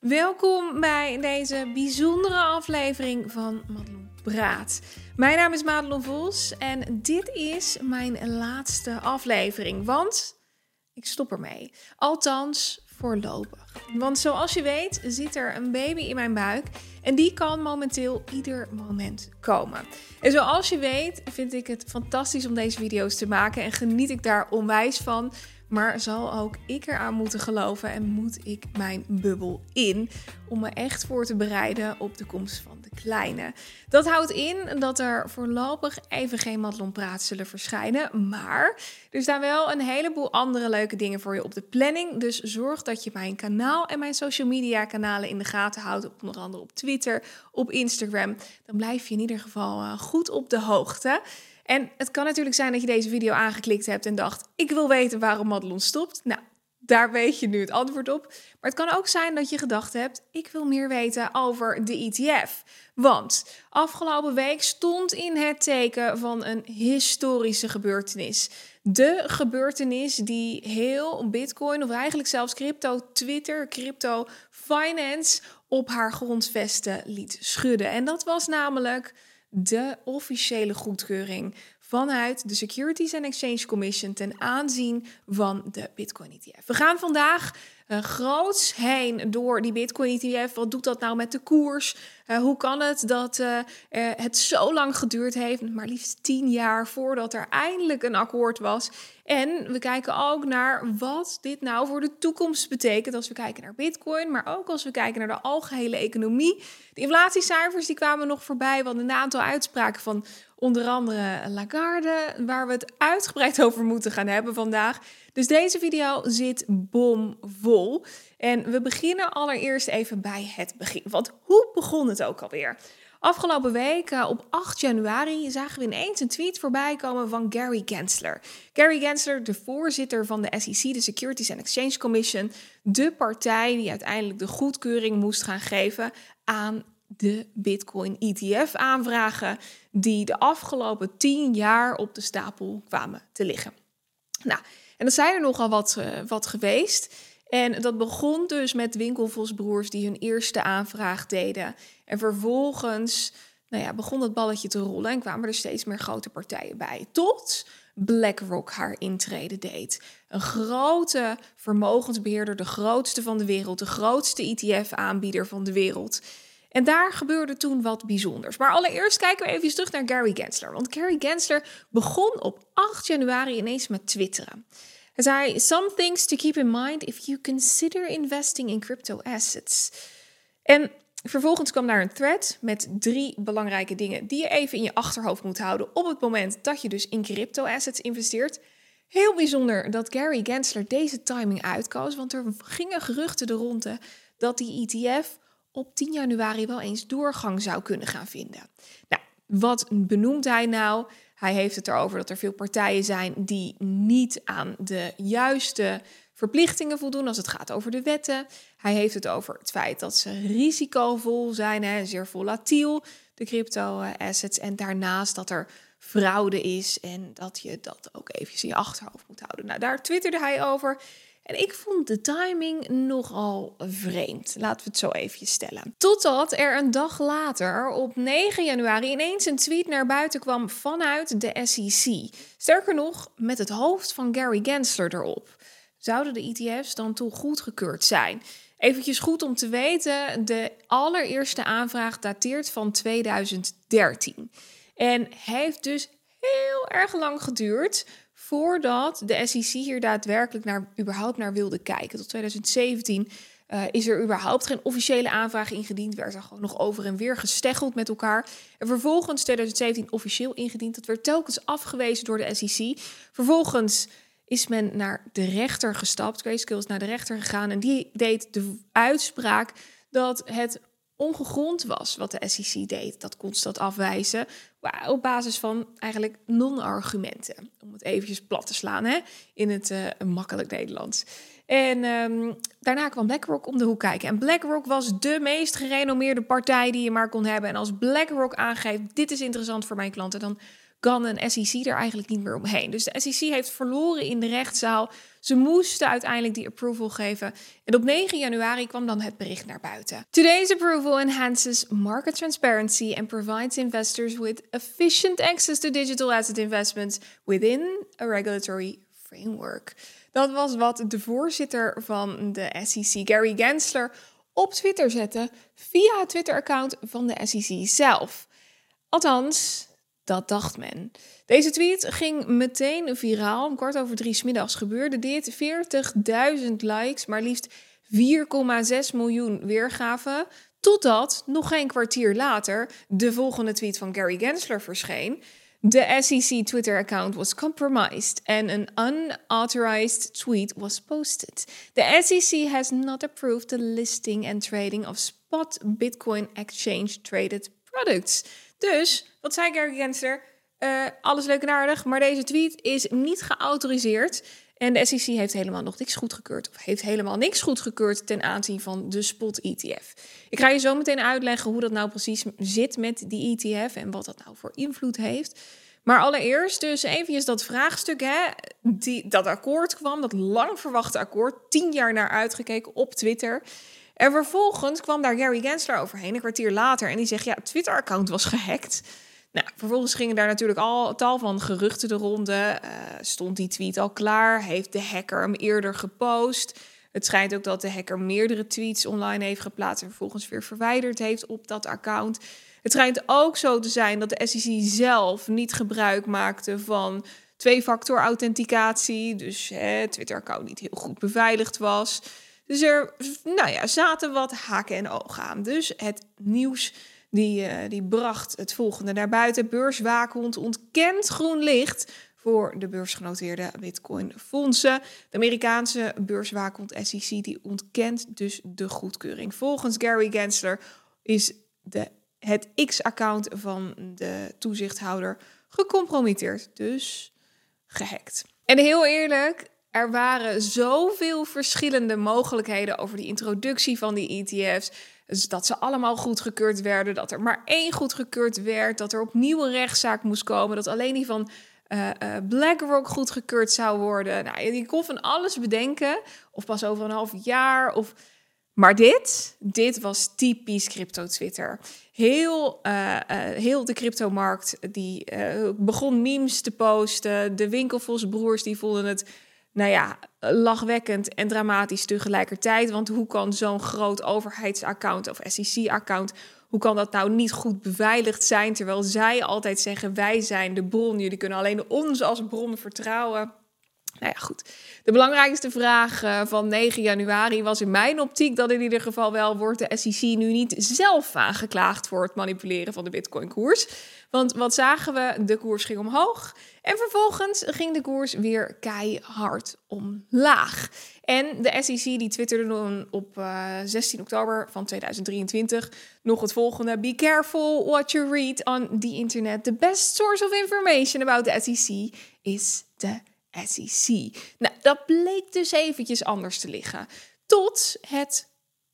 Welkom bij deze bijzondere aflevering van Madelon Praat. Mijn naam is Madelon Vos en dit is mijn laatste aflevering, want ik stop ermee. Althans, voorlopig. Want zoals je weet zit er een baby in mijn buik en die kan momenteel ieder moment komen. En zoals je weet vind ik het fantastisch om deze video's te maken en geniet ik daar onwijs van. Maar zal ook ik eraan moeten geloven en moet ik mijn bubbel in om me echt voor te bereiden op de komst van de kleine. Dat houdt in dat er voorlopig even geen Madelon Praat zullen verschijnen, maar er staan wel een heleboel andere leuke dingen voor je op de planning. Dus zorg dat je mijn kanaal en mijn social media kanalen in de gaten houdt, onder andere op Twitter, op Instagram. Dan blijf je in ieder geval eh, goed op de hoogte. En het kan natuurlijk zijn dat je deze video aangeklikt hebt en dacht: ik wil weten waarom Madelon stopt. Nou, daar weet je nu het antwoord op. Maar het kan ook zijn dat je gedacht hebt: ik wil meer weten over de ETF. Want afgelopen week stond in het teken van een historische gebeurtenis. De gebeurtenis die heel Bitcoin, of eigenlijk zelfs crypto Twitter, crypto finance op haar grondvesten liet schudden. En dat was namelijk de officiële goedkeuring vanuit de Securities and Exchange Commission ten aanzien van de Bitcoin ETF. We gaan vandaag uh, groots heen door die Bitcoin ETF. Wat doet dat nou met de koers? Uh, hoe kan het dat uh, het zo lang geduurd heeft, maar liefst tien jaar voordat er eindelijk een akkoord was? En we kijken ook naar wat dit nou voor de toekomst betekent als we kijken naar Bitcoin, maar ook als we kijken naar de algehele economie. De inflatiecijfers die kwamen nog voorbij, want een aantal uitspraken van onder andere Lagarde, waar we het uitgebreid over moeten gaan hebben vandaag. Dus deze video zit bomvol. En we beginnen allereerst even bij het begin. Want hoe begon het ook alweer? Afgelopen week, eh, op 8 januari, zagen we ineens een tweet voorbij komen van Gary Gensler. Gary Gensler, de voorzitter van de SEC, de Securities and Exchange Commission, de partij die uiteindelijk de goedkeuring moest gaan geven aan de Bitcoin ETF aanvragen die de afgelopen 10 jaar op de stapel kwamen te liggen. Nou, en er zijn er nogal wat, uh, wat geweest. En dat begon dus met Winkelvosbroers die hun eerste aanvraag deden. En vervolgens nou ja, begon dat balletje te rollen en kwamen er steeds meer grote partijen bij. Tot BlackRock haar intrede deed. Een grote vermogensbeheerder, de grootste van de wereld, de grootste ETF-aanbieder van de wereld. En daar gebeurde toen wat bijzonders. Maar allereerst kijken we even terug naar Gary Gensler. Want Gary Gensler begon op 8 januari ineens met twitteren. Zei: Some things to keep in mind if you consider investing in crypto assets. En vervolgens kwam daar een thread met drie belangrijke dingen die je even in je achterhoofd moet houden op het moment dat je dus in crypto assets investeert. Heel bijzonder dat Gary Gensler deze timing uitkoos, want er gingen geruchten de ronde dat die ETF op 10 januari wel eens doorgang zou kunnen gaan vinden. Nou, wat benoemt hij nou? Hij heeft het erover dat er veel partijen zijn die niet aan de juiste verplichtingen voldoen als het gaat over de wetten. Hij heeft het over het feit dat ze risicovol zijn, hè, zeer volatiel, de crypto-assets. En daarnaast dat er fraude is en dat je dat ook even in je achterhoofd moet houden. Nou, daar twitterde hij over. En ik vond de timing nogal vreemd. Laten we het zo even stellen. Totdat er een dag later, op 9 januari, ineens een tweet naar buiten kwam vanuit de SEC. Sterker nog, met het hoofd van Gary Gensler erop. Zouden de ETF's dan toch goedgekeurd zijn? Eventjes goed om te weten, de allereerste aanvraag dateert van 2013. En heeft dus heel erg lang geduurd voordat de SEC hier daadwerkelijk naar, überhaupt naar wilde kijken. Tot 2017 uh, eh, is er überhaupt geen officiële aanvraag ingediend. Werd er gewoon nog over en weer gesteggeld met elkaar. En vervolgens 2017 officieel ingediend. Dat werd telkens afgewezen door de SEC. Vervolgens is men naar de rechter gestapt. Grayscale is naar de rechter gegaan en die deed de uitspraak dat het ongegrond was wat de SEC deed. Dat constant afwijzen op basis van eigenlijk non-argumenten. Om het eventjes plat te slaan hè? in het uh, makkelijk Nederlands. En um, daarna kwam BlackRock om de hoek kijken. En BlackRock was de meest gerenommeerde partij die je maar kon hebben. En als BlackRock aangeeft, dit is interessant voor mijn klanten, dan kan een SEC er eigenlijk niet meer omheen. Dus de SEC heeft verloren in de rechtszaal. Ze moesten uiteindelijk die approval geven. En op 9 januari kwam dan het bericht naar buiten. Today's approval enhances market transparency and provides investors with efficient access to digital asset investments within a regulatory framework. Dat was wat de voorzitter van de SEC, Gary Gensler, op Twitter zette via het Twitter-account van de SEC zelf. Althans, dat dacht men. Deze tweet ging meteen viraal. Om kwart over drie smiddags gebeurde dit. 40.000 likes, maar liefst 4,6 miljoen weergaven. Totdat, nog geen kwartier later, de volgende tweet van Gary Gensler verscheen. De SEC Twitter-account was compromised and an unauthorized tweet was posted. The SEC has not approved the listing and trading of spot Bitcoin exchange traded products. Dus, wat zei Gary? Uh, alles leuk en aardig, maar deze tweet is niet geautoriseerd. En de SEC heeft helemaal nog niks goedgekeurd. Of heeft helemaal niks goedgekeurd ten aanzien van de spot ETF. Ik ga je zo meteen uitleggen hoe dat nou precies zit met die ETF en wat dat nou voor invloed heeft. Maar allereerst dus eventjes dat vraagstuk, hè, die, dat akkoord kwam, dat lang verwachte akkoord, tien jaar naar uitgekeken op Twitter. En vervolgens kwam daar Gary Gensler overheen, een kwartier later, en die zegt, ja, het Twitter-account was gehackt. Nou, vervolgens gingen daar natuurlijk al tal van geruchten de ronde. Uh, stond die tweet al klaar? Heeft de hacker hem eerder gepost? Het schijnt ook dat de hacker meerdere tweets online heeft geplaatst en vervolgens weer verwijderd heeft op dat account. Het schijnt ook zo te zijn dat de SEC zelf niet gebruik maakte van twee-factor authenticatie. Dus het Twitter-account niet heel goed beveiligd was. Dus er nou ja, zaten wat haken en ogen aan. Dus het nieuws die, uh, die bracht het volgende naar buiten. Beurswaakhond ontkent groen licht voor de beursgenoteerde Bitcoin-fondsen. De Amerikaanse beurswaakhond SEC die ontkent dus de goedkeuring. Volgens Gary Gensler is de, het X-account van de toezichthouder gecompromitteerd, dus gehackt. En heel eerlijk, er waren zoveel verschillende mogelijkheden over die introductie van die ETF's. Dus dat ze allemaal goedgekeurd werden, dat er maar één goedgekeurd werd, dat er opnieuw een rechtszaak moest komen, dat alleen die van uh, uh, BlackRock goedgekeurd zou worden. Nou, je kon van alles bedenken, of pas over een half jaar, of... Maar dit, dit was typisch crypto-Twitter. Heel, uh, heel de cryptomarkt die begon memes te posten. De Winkelvosbroers die voelden het nou ja, lachwekkend en dramatisch tegelijkertijd. Want hoe kan zo'n groot overheidsaccount of SEC-account, hoe kan dat nou niet goed beveiligd zijn? Terwijl zij altijd zeggen, wij zijn de bron, jullie kunnen alleen ons als bron vertrouwen. Nou ja, goed. De belangrijkste vraag eh, van 9 januari was in mijn optiek dat in ieder geval wel wordt de SEC nu niet zelf aangeklaagd voor het manipuleren van de Bitcoin-koers. Want wat zagen we? De koers ging omhoog en vervolgens ging de koers weer keihard omlaag. En de SEC die twitterde dan op uh, eh, 16 oktober van 2023 nog het volgende. Be careful what you read on the internet. The best source of information about the SEC is the SEC. Nou, dat bleek dus eventjes anders te liggen. Tot het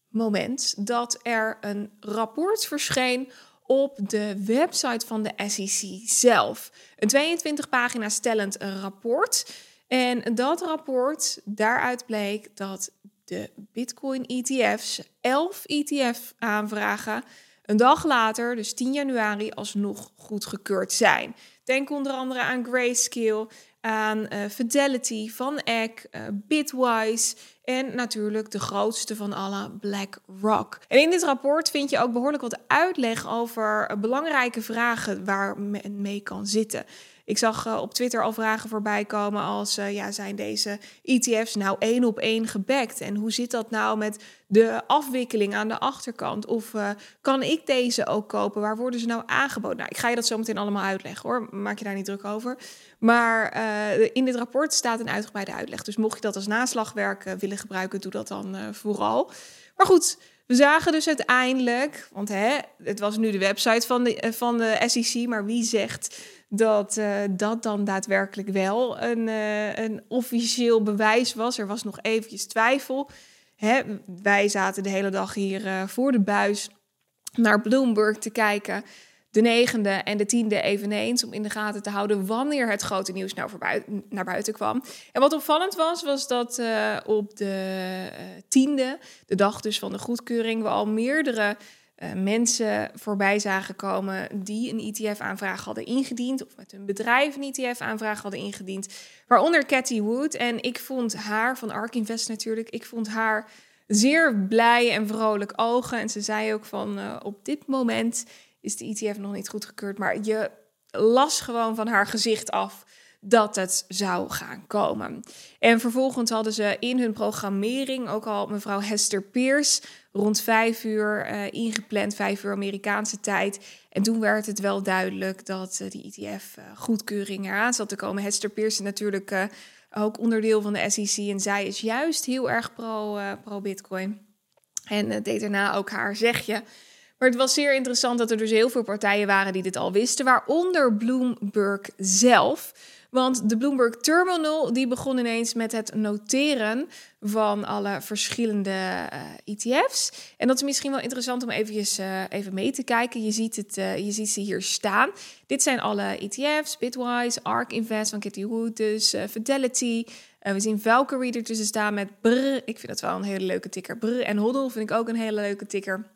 moment dat er een rapport verscheen op de website van de SEC zelf. Een 22 pagina stellend rapport. En dat rapport, daaruit bleek dat de Bitcoin ETF's, 11 ETF aanvragen, een dag later, dus 10 januari, alsnog goedgekeurd zijn. Denk onder andere aan Grayscale, aan uh, Fidelity, Van Eck, uh, Bitwise en natuurlijk de grootste van alle, BlackRock. En in dit rapport vind je ook behoorlijk wat uitleg over belangrijke vragen waar men mee kan zitten. Ik zag uh, op Twitter al vragen voorbij komen als, uh, ja, zijn deze ETF's nou één op één gebackt? En hoe zit dat nou met de afwikkeling aan de achterkant? Of uh, kan ik deze ook kopen? Waar worden ze nou aangeboden? Nou, ik ga je dat zo meteen allemaal uitleggen hoor, maak je daar niet druk over. Maar in dit rapport staat een uitgebreide uitleg. Dus mocht je dat als naslagwerk willen gebruiken, doe dat dan vooral. Maar goed, we zagen dus uiteindelijk, want hè, het was nu de website van de, van de SEC, maar wie zegt dat uh, dat dan daadwerkelijk wel een, uh, een officieel bewijs was. Er was nog eventjes twijfel. Hè, wij zaten de hele dag hier voor de buis naar Bloomberg te kijken. De negende en de tiende eveneens. Om in de gaten te houden wanneer het grote nieuws nou naar buiten kwam. En wat opvallend was, was dat uh, op de uh, tiende, de dag dus van de goedkeuring, we al meerdere uh, mensen voorbij zagen komen die een ETF-aanvraag hadden ingediend. Of met hun bedrijf een ETF-aanvraag hadden ingediend. Waaronder Cathy Wood. En ik vond haar, van ARK Invest natuurlijk, ik vond haar zeer blij en vrolijk ogen. En ze zei ook van op dit moment is de ETF nog niet goedgekeurd. Maar je las gewoon van haar gezicht af dat het zou gaan komen. En vervolgens hadden ze in hun programmering ook al mevrouw Hester Pierce rond vijf uur uh, ingepland, vijf uur Amerikaanse tijd. En toen werd het wel duidelijk dat uh, die ETF uh, goedkeuring eraan zat te komen. Hester Pierce natuurlijk ook onderdeel van de SEC en zij is juist heel erg pro, pro. En deed daarna ook haar zegje. Maar het was zeer interessant dat er dus heel veel partijen waren die dit al wisten, waaronder Bloomberg zelf. Want de Bloomberg Terminal die begon ineens met het noteren van alle verschillende uh, eh, ETF's. En dat is misschien wel interessant om eventjes, uh, even mee te kijken. Je ziet, het, uh, je ziet ze hier staan. Dit zijn alle ETF's, Bitwise, ARK Invest van Kitty Wood, dus Fidelity. we zien Valkyrie ertussen staan met brr. Ik vind dat wel een hele leuke ticker. Brr en Hoddle vind ik ook een hele leuke ticker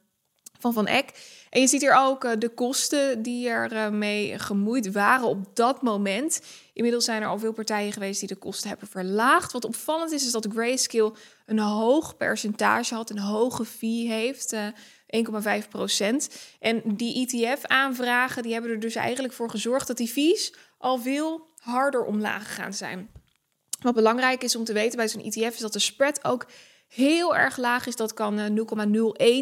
van Van Eck. En je ziet hier ook uh, de kosten die er uh, mee gemoeid waren op dat moment. Inmiddels zijn er al veel partijen geweest die de kosten hebben verlaagd. Wat opvallend is, is dat Grayscale een hoog percentage had, een hoge fee heeft. Uh, eh, 1,5 procent. En die ETF-aanvragen die hebben er dus eigenlijk voor gezorgd dat die fees al veel harder omlaag gegaan zijn. Wat belangrijk is om te weten bij zo'n ETF is dat de spread ook heel erg laag is. Dat kan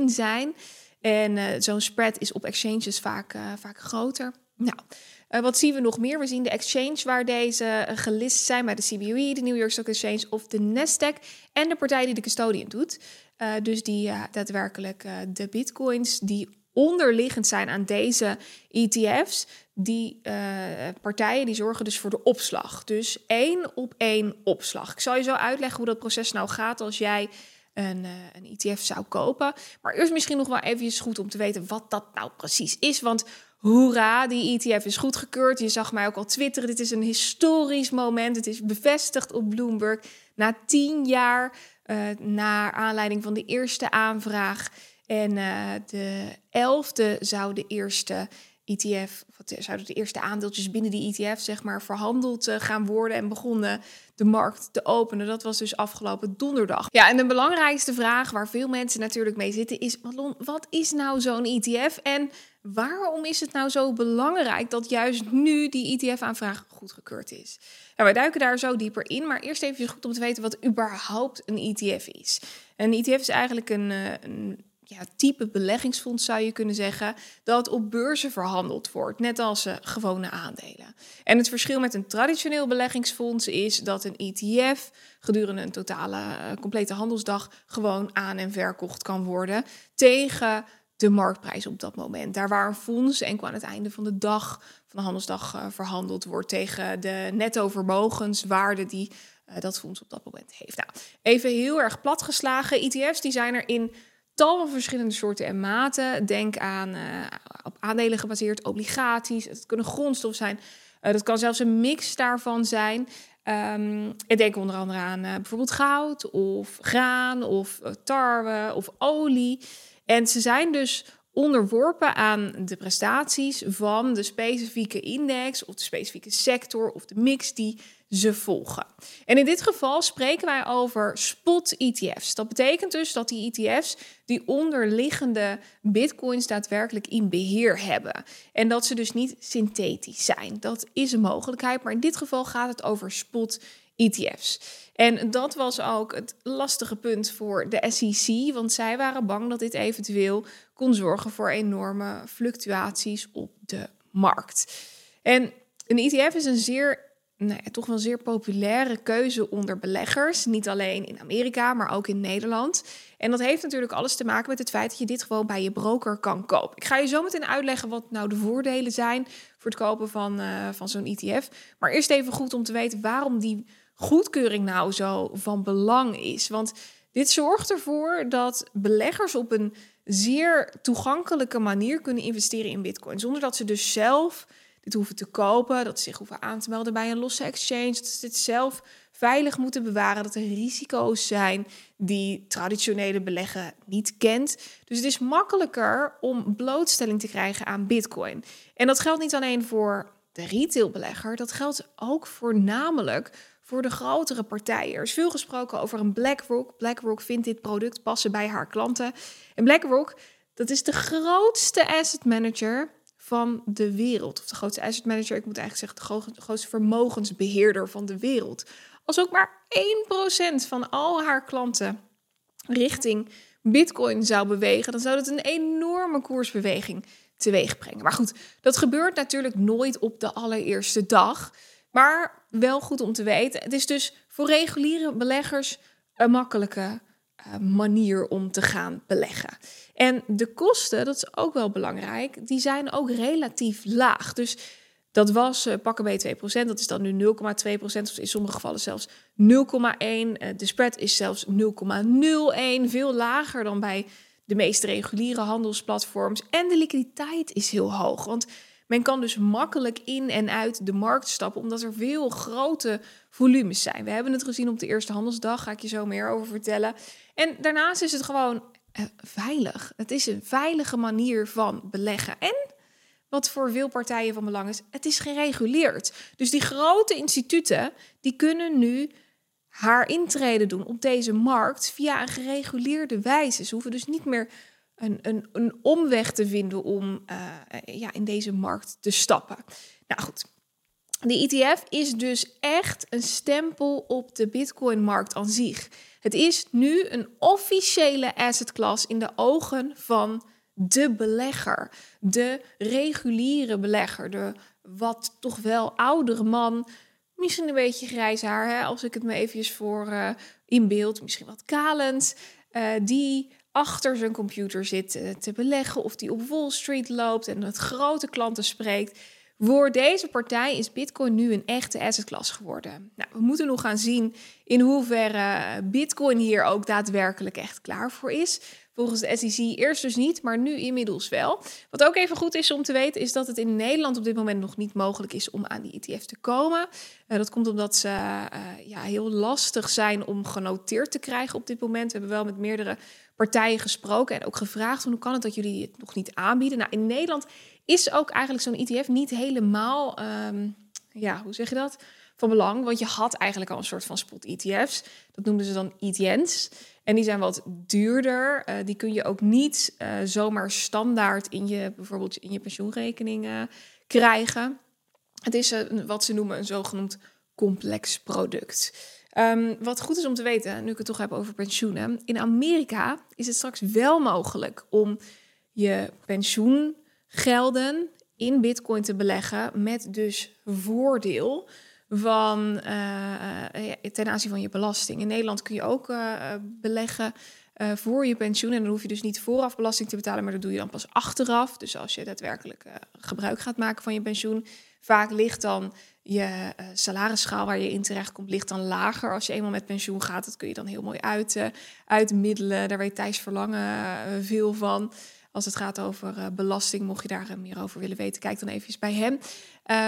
0,01 zijn. En uh, zo'n spread is op exchanges vaak, uh, vaak groter. Nou, uh, wat zien we nog meer? We zien de exchange waar deze gelist zijn bij de CBOE, de New York Stock Exchange of de Nasdaq. En de partij die de custodian doet. dus die daadwerkelijk de bitcoins die onderliggend zijn aan deze ETF's. Die partijen die zorgen dus voor de opslag. Dus één op één opslag. Ik zal je zo uitleggen hoe dat proces nou gaat als jij een, uh, een ETF zou kopen. Maar eerst misschien nog wel even goed om te weten wat dat nou precies is. Want hoera, die ETF is goedgekeurd. Je zag mij ook al twitteren. Dit is een historisch moment. Het is bevestigd op Bloomberg. Na tien jaar, uh, naar aanleiding van de eerste aanvraag. En uh, de elfde zou de eerste ETF, wat zouden de eerste aandeeltjes binnen die ETF, zeg maar, verhandeld uh, gaan worden en begonnen de markt te openen. Dat was dus afgelopen donderdag. Ja, en de belangrijkste vraag waar veel mensen natuurlijk mee zitten is: wat is nou zo'n ETF en waarom is het nou zo belangrijk dat juist nu die ETF-aanvraag goedgekeurd is? Nou, wij duiken daar zo dieper in, maar eerst even goed om te weten wat überhaupt een ETF is. Een ETF is eigenlijk een, eh, een ja, type beleggingsfonds zou je kunnen zeggen, dat op beurzen verhandeld wordt, net als uh, gewone aandelen. En het verschil met een traditioneel beleggingsfonds is dat een ETF gedurende een totale uh, complete handelsdag gewoon aan en verkocht kan worden tegen de marktprijs op dat moment. Daar waar een fonds enkel aan het einde van de dag, van de handelsdag, uh, verhandeld wordt tegen de netto vermogenswaarde die dat fonds op dat moment heeft. Nou, even heel erg platgeslagen. ETF's die zijn er in tal van verschillende soorten en maten. Denk aan uh, op aandelen gebaseerd obligaties. Het kunnen grondstof zijn. Uh, dat kan zelfs een mix daarvan zijn. Um, ik denk onder andere aan uh, bijvoorbeeld goud of graan of tarwe of olie. En ze zijn dus onderworpen aan de prestaties van de specifieke index of de specifieke sector of de mix die ze volgen. En in dit geval spreken wij over spot ETF's. Dat betekent dus dat die ETF's die onderliggende bitcoins daadwerkelijk in beheer hebben. En dat ze dus niet synthetisch zijn. Dat is een mogelijkheid, maar in dit geval gaat het over spot ETF's. En dat was ook het lastige punt voor de SEC, want zij waren bang dat dit eventueel kon zorgen voor enorme fluctuaties op de markt. En een ETF is een zeer nou toch wel zeer populaire keuze onder beleggers. Niet alleen in Amerika, maar ook in Nederland. En dat heeft natuurlijk alles te maken met het feit dat je dit gewoon bij je broker kan kopen. Ik ga je zo meteen uitleggen wat nou de voordelen zijn voor het kopen van, uh, van zo'n ETF. Maar eerst even goed om te weten waarom die goedkeuring nou zo van belang is. Want dit zorgt ervoor dat beleggers op een zeer toegankelijke manier kunnen investeren in Bitcoin. Zonder dat ze dus zelf dit hoeven te kopen, dat ze zich hoeven aan te melden bij een losse exchange, dat ze dit zelf veilig moeten bewaren, dat er risico's zijn die traditionele beleggen niet kent. Dus het is makkelijker om blootstelling te krijgen aan Bitcoin. En dat geldt niet alleen voor de retailbelegger, dat geldt ook voornamelijk voor de grotere partijen. Er is veel gesproken over een BlackRock. BlackRock vindt dit product passen bij haar klanten. En BlackRock, dat is de grootste asset manager van de wereld. Of de grootste asset manager, ik moet eigenlijk zeggen, de grootste vermogensbeheerder van de wereld. Als ook maar 1% van al haar klanten richting Bitcoin zou bewegen, dan zou dat een enorme koersbeweging teweeg brengen. Maar goed, dat gebeurt natuurlijk nooit op de allereerste dag. Maar wel goed om te weten. Het is dus voor reguliere beleggers een makkelijke manier om te gaan beleggen. En de kosten, dat is ook wel belangrijk, die zijn ook relatief laag. Dus dat was uh, pakken bij 2%, dat is dan nu 0,2%, of in sommige gevallen zelfs 0,1%. Uh, eh, de spread is zelfs 0,01, veel lager dan bij de meest reguliere handelsplatforms. En de liquiditeit is heel hoog, want men kan dus makkelijk in en uit de markt stappen, omdat er veel grote volumes zijn. We hebben het gezien op de eerste handelsdag, ga ik je zo meer over vertellen. En daarnaast is het gewoon uh, veilig. Het is een veilige manier van beleggen. En wat voor veel partijen van belang is, het is gereguleerd. Dus die grote instituten, die kunnen nu haar intreden doen op deze markt via een gereguleerde wijze. Ze hoeven dus niet meer een, een, een omweg te vinden om uh, ja, in deze markt te stappen. Nou goed, de ETF is dus echt een stempel op de Bitcoin-markt aan zich. Het is nu een officiële asset class in de ogen van de belegger, de reguliere belegger, de wat toch wel oudere man, misschien een beetje grijs haar, hè, als ik het me eventjes voor uh, inbeeld, misschien wat kalend, uh, die achter zijn computer zit te beleggen of die op Wall Street loopt en met grote klanten spreekt. Voor deze partij is Bitcoin nu een echte assetklasse geworden. Nou, we moeten nog gaan zien in hoeverre Bitcoin hier ook daadwerkelijk echt klaar voor is. Volgens de SEC eerst dus niet, maar nu inmiddels wel. Wat ook even goed is om te weten, is dat het in Nederland op dit moment nog niet mogelijk is om aan die ETF te komen. Uh, dat komt omdat ze uh, ja, heel lastig zijn om genoteerd te krijgen op dit moment. We hebben wel met meerdere partijen gesproken en ook gevraagd hoe kan het dat jullie het nog niet aanbieden. Nou, in Nederland is ook eigenlijk zo'n ETF niet helemaal, um, ja, hoe zeg je dat? Van belang, want je had eigenlijk al een soort van spot ETF's. Dat noemden ze dan ETN's. En die zijn wat duurder. Uh, die kun je ook niet uh, zomaar standaard in je, bijvoorbeeld in je pensioenrekening krijgen. Het is wat ze noemen een zogenoemd complex product. Um, wat goed is om te weten, nu ik het toch heb over pensioenen. In Amerika is het straks wel mogelijk om je pensioengelden in bitcoin te beleggen met dus voordeel van, uh, ten aanzien van je belasting. In Nederland kun je ook uh, beleggen voor je pensioen. En dan hoef je dus niet vooraf belasting te betalen, maar dat doe je dan pas achteraf. Dus als je daadwerkelijk gebruik gaat maken van je pensioen. Vaak ligt dan je salarisschaal waar je in terecht komt, ligt dan lager. Als je eenmaal met pensioen gaat, dat kun je dan heel mooi uit, uitmiddelen. Daar weet Thijs Verlangen veel van. Als het gaat over uh, belasting, mocht je daar uh, meer over willen weten, kijk dan even bij hem.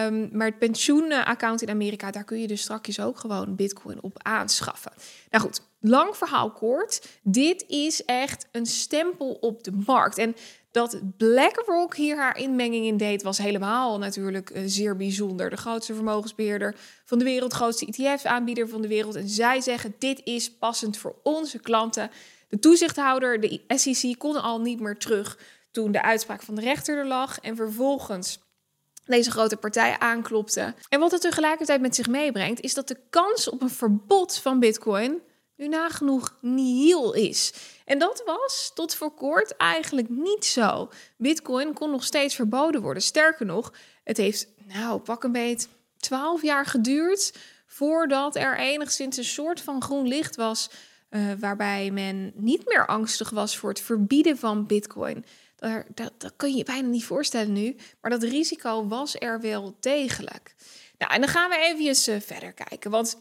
Um, maar het pensioenaccount in Amerika, daar kun je dus straks ook gewoon Bitcoin op aanschaffen. Nou goed, lang verhaal kort. Dit is echt een stempel op de markt. En dat BlackRock hier haar inmenging in deed, was helemaal natuurlijk uh, zeer bijzonder. De grootste vermogensbeheerder van de wereld, grootste ETF-aanbieder van de wereld. En zij zeggen: dit is passend voor onze klanten. De toezichthouder, de SEC, kon al niet meer terug toen de uitspraak van de rechter er lag. En vervolgens deze grote partij aanklopte. En wat het tegelijkertijd met zich meebrengt, is dat de kans op een verbod van Bitcoin nu nagenoeg nihil is. En dat was tot voor kort eigenlijk niet zo. Bitcoin kon nog steeds verboden worden. Sterker nog, het heeft, nou, pak een beet, 12 jaar geduurd voordat er enigszins een soort van groen licht was uh, waarbij men niet meer angstig was voor het verbieden van Bitcoin. Daar, dat, kun je je bijna niet voorstellen nu, maar dat risico was er wel degelijk. Nou, en dan gaan we even uh, verder kijken, want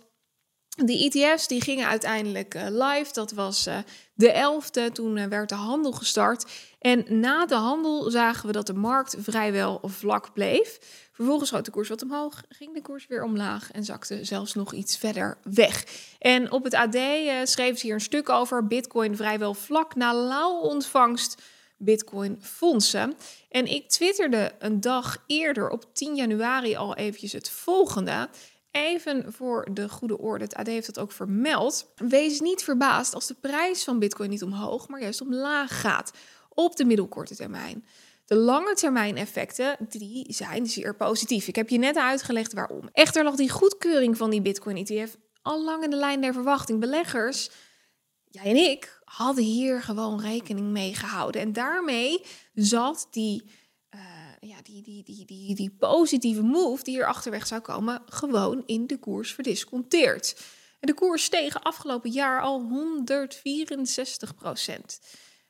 Die ETF's die gingen uiteindelijk uh, live. Dat was uh, de 11e. Toen uh, werd de handel gestart. En na de handel zagen we dat de markt vrijwel vlak bleef. Vervolgens schoot de koers wat omhoog, ging de koers weer omlaag en zakte zelfs nog iets verder weg. En op het AD schreef ze hier een stuk over Bitcoin vrijwel vlak na lauw ontvangst Bitcoin fondsen. En ik twitterde een dag eerder op 10 januari al eventjes het volgende. Even voor de goede orde, het AD heeft dat ook vermeld. Wees niet verbaasd als de prijs van Bitcoin niet omhoog, maar juist omlaag gaat op de middelkorte termijn. De lange termijn effecten die zijn zeer positief. Ik heb je net uitgelegd waarom. Echter lag die goedkeuring van die Bitcoin ETF al lang in de lijn der verwachting. Beleggers, jij en ik, hadden hier gewoon rekening mee gehouden. En daarmee zat die ja, die, die, die, die, die positieve move die hier achterweg zou komen, gewoon in de koers verdisconteerd. En de koers steeg afgelopen jaar al 164 procent.